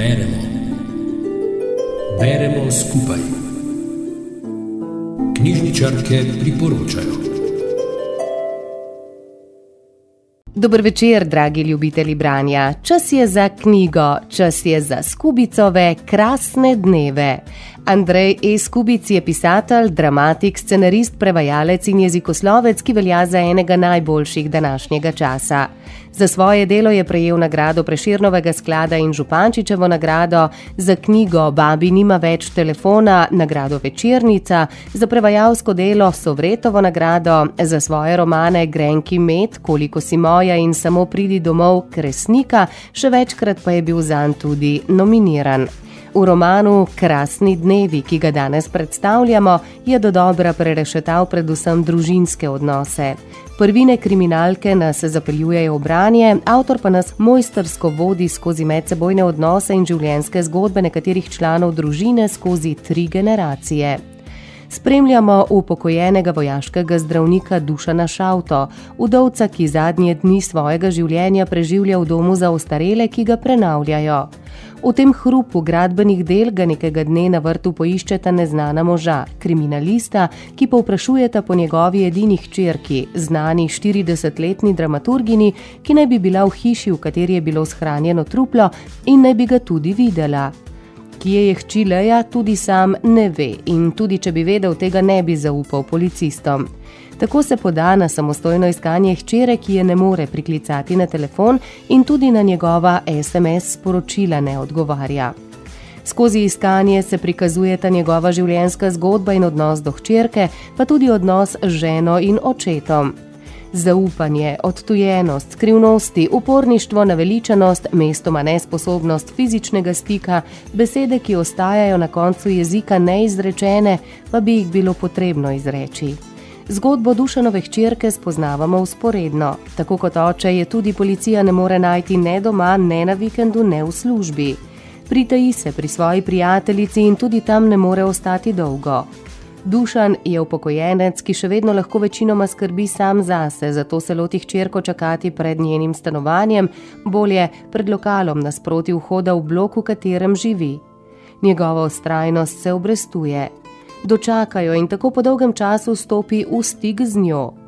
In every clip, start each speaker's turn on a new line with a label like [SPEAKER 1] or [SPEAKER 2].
[SPEAKER 1] Beremo. Beremo skupaj. Knjižničarke priporočajo.
[SPEAKER 2] Dobro večer, dragi ljubitelji branja. Čas je za knjigo, čas je za Skubicove krasne dneve. Andrej E. Skubic je pisatelj, dramatik, scenarist, prevajalec in jezikoslovec, ki velja za enega najboljših današnjega časa. Za svoje delo je prejel nagrado Preširnovega sklada in Župančičevo nagrado, za knjigo Babi nima več telefona, nagrado Večernica, za prevajalsko delo Sovretovo nagrado, za svoje romane Grenki med, Koliko si moja in Samo pridi domov, Kresnika, še večkrat pa je bil zanj tudi nominiran. V romanu Krasni dnevi, ki ga danes predstavljamo, je do dobra prerešetal predvsem družinske odnose. Prvine kriminalke nas zapeljujejo v branje, avtor pa nas mojstersko vodi skozi medsebojne odnose in življenjske zgodbe nekaterih članov družine skozi tri generacije. Spremljamo upokojenega vojaškega zdravnika Dušana Šauto, udovca, ki zadnje dni svojega življenja preživlja v domu za ostarele, ki ga prenavljajo. V tem hrupu gradbenih del ga nekega dne na vrtu poiščeta neznana moža, kriminalista, ki povprašujeta po njegovi edini hčerki, znani 40-letni dramaturgini, ki naj bi bila v hiši, v kateri je bilo shranjeno truplo in naj bi ga tudi videla. Kje je hči Leja, tudi sam ne ve in tudi če bi vedel, tega ne bi zaupal policistom. Tako se poda na samostojno iskanje hčere, ki je ne more priklicati na telefon in tudi na njegova SMS sporočila ne odgovarja. Skozi iskanje se prikazujeta njegova življenjska zgodba in odnos do hčerke, pa tudi odnos z ženo in očetom. Zaupanje, odtujenost, skrivnosti, uporništvo, naveličanost, mestoma nesposobnost fizičnega stika, besede, ki ostajajo na koncu jezika neizrečene, pa bi jih bilo potrebno izreči. Zgodbo Dušanove hčerke spoznavamo usporedno. Tako kot oče je tudi policija ne more najti ne doma, ne na vikendu, ne v službi. Pritaji se pri svoji prijateljici in tudi tam ne more ostati dolgo. Dušan je upokojenec, ki še vedno lahko večinoma skrbi sam zase, zato se loti hčerko čakati pred njenim stanovanjem, bolje pred lokalom nasproti vhoda v blok, v katerem živi. Njegova ustrajnost se obrestuje, dočakajo in tako po dolgem času stopi v stik z njo.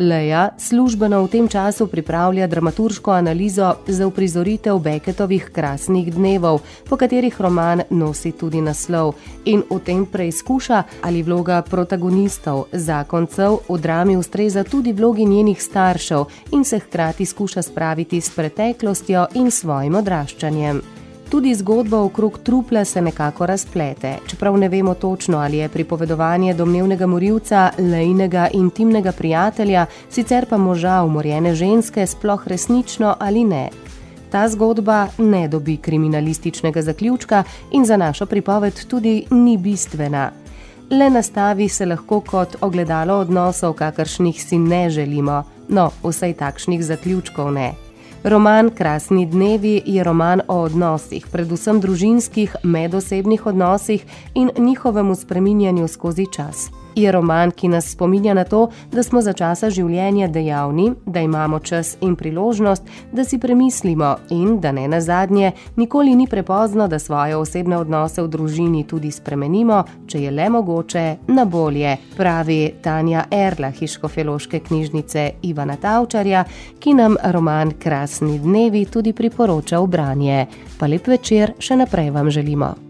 [SPEAKER 2] Leja službeno v tem času pripravlja dramaturško analizo za uprizoritev Beketovih krasnih dnevov, po katerih roman nosi tudi naslov, in v tem preizkuša, ali vloga protagonistov, zakoncev v drami ustreza tudi vlogi njenih staršev in se hkrati skuša spraviti s preteklostjo in svojim odraščanjem. Tudi zgodba okrog trupla se nekako razplete, čeprav ne vemo točno, ali je pripovedovanje domnevnega morilca, lejnega intimnega prijatelja, sicer pa moža umorjene ženske, sploh resnično ali ne. Ta zgodba ne dobi kriminalističnega zaključka in za našo pripoved tudi ni bistvena. Le nastavi se lahko kot ogledalo odnosov, kakršnih si ne želimo, no, vsaj takšnih zaključkov ne. Roman Krasni dnevi je roman o odnosih, predvsem družinskih, medosebnih odnosih in njihovemu spreminjanju skozi čas je roman, ki nas spominja na to, da smo za časa življenja dejavni, da imamo čas in priložnost, da si premislimo in da ne na zadnje, nikoli ni prepozno, da svoje osebne odnose v družini tudi spremenimo, če je le mogoče, na bolje, pravi Tanja Erlah iz Škofeloške knjižnice Ivana Tavčarja, ki nam roman Krasni dnevi tudi priporoča v branje. Pa lep večer še naprej vam želimo.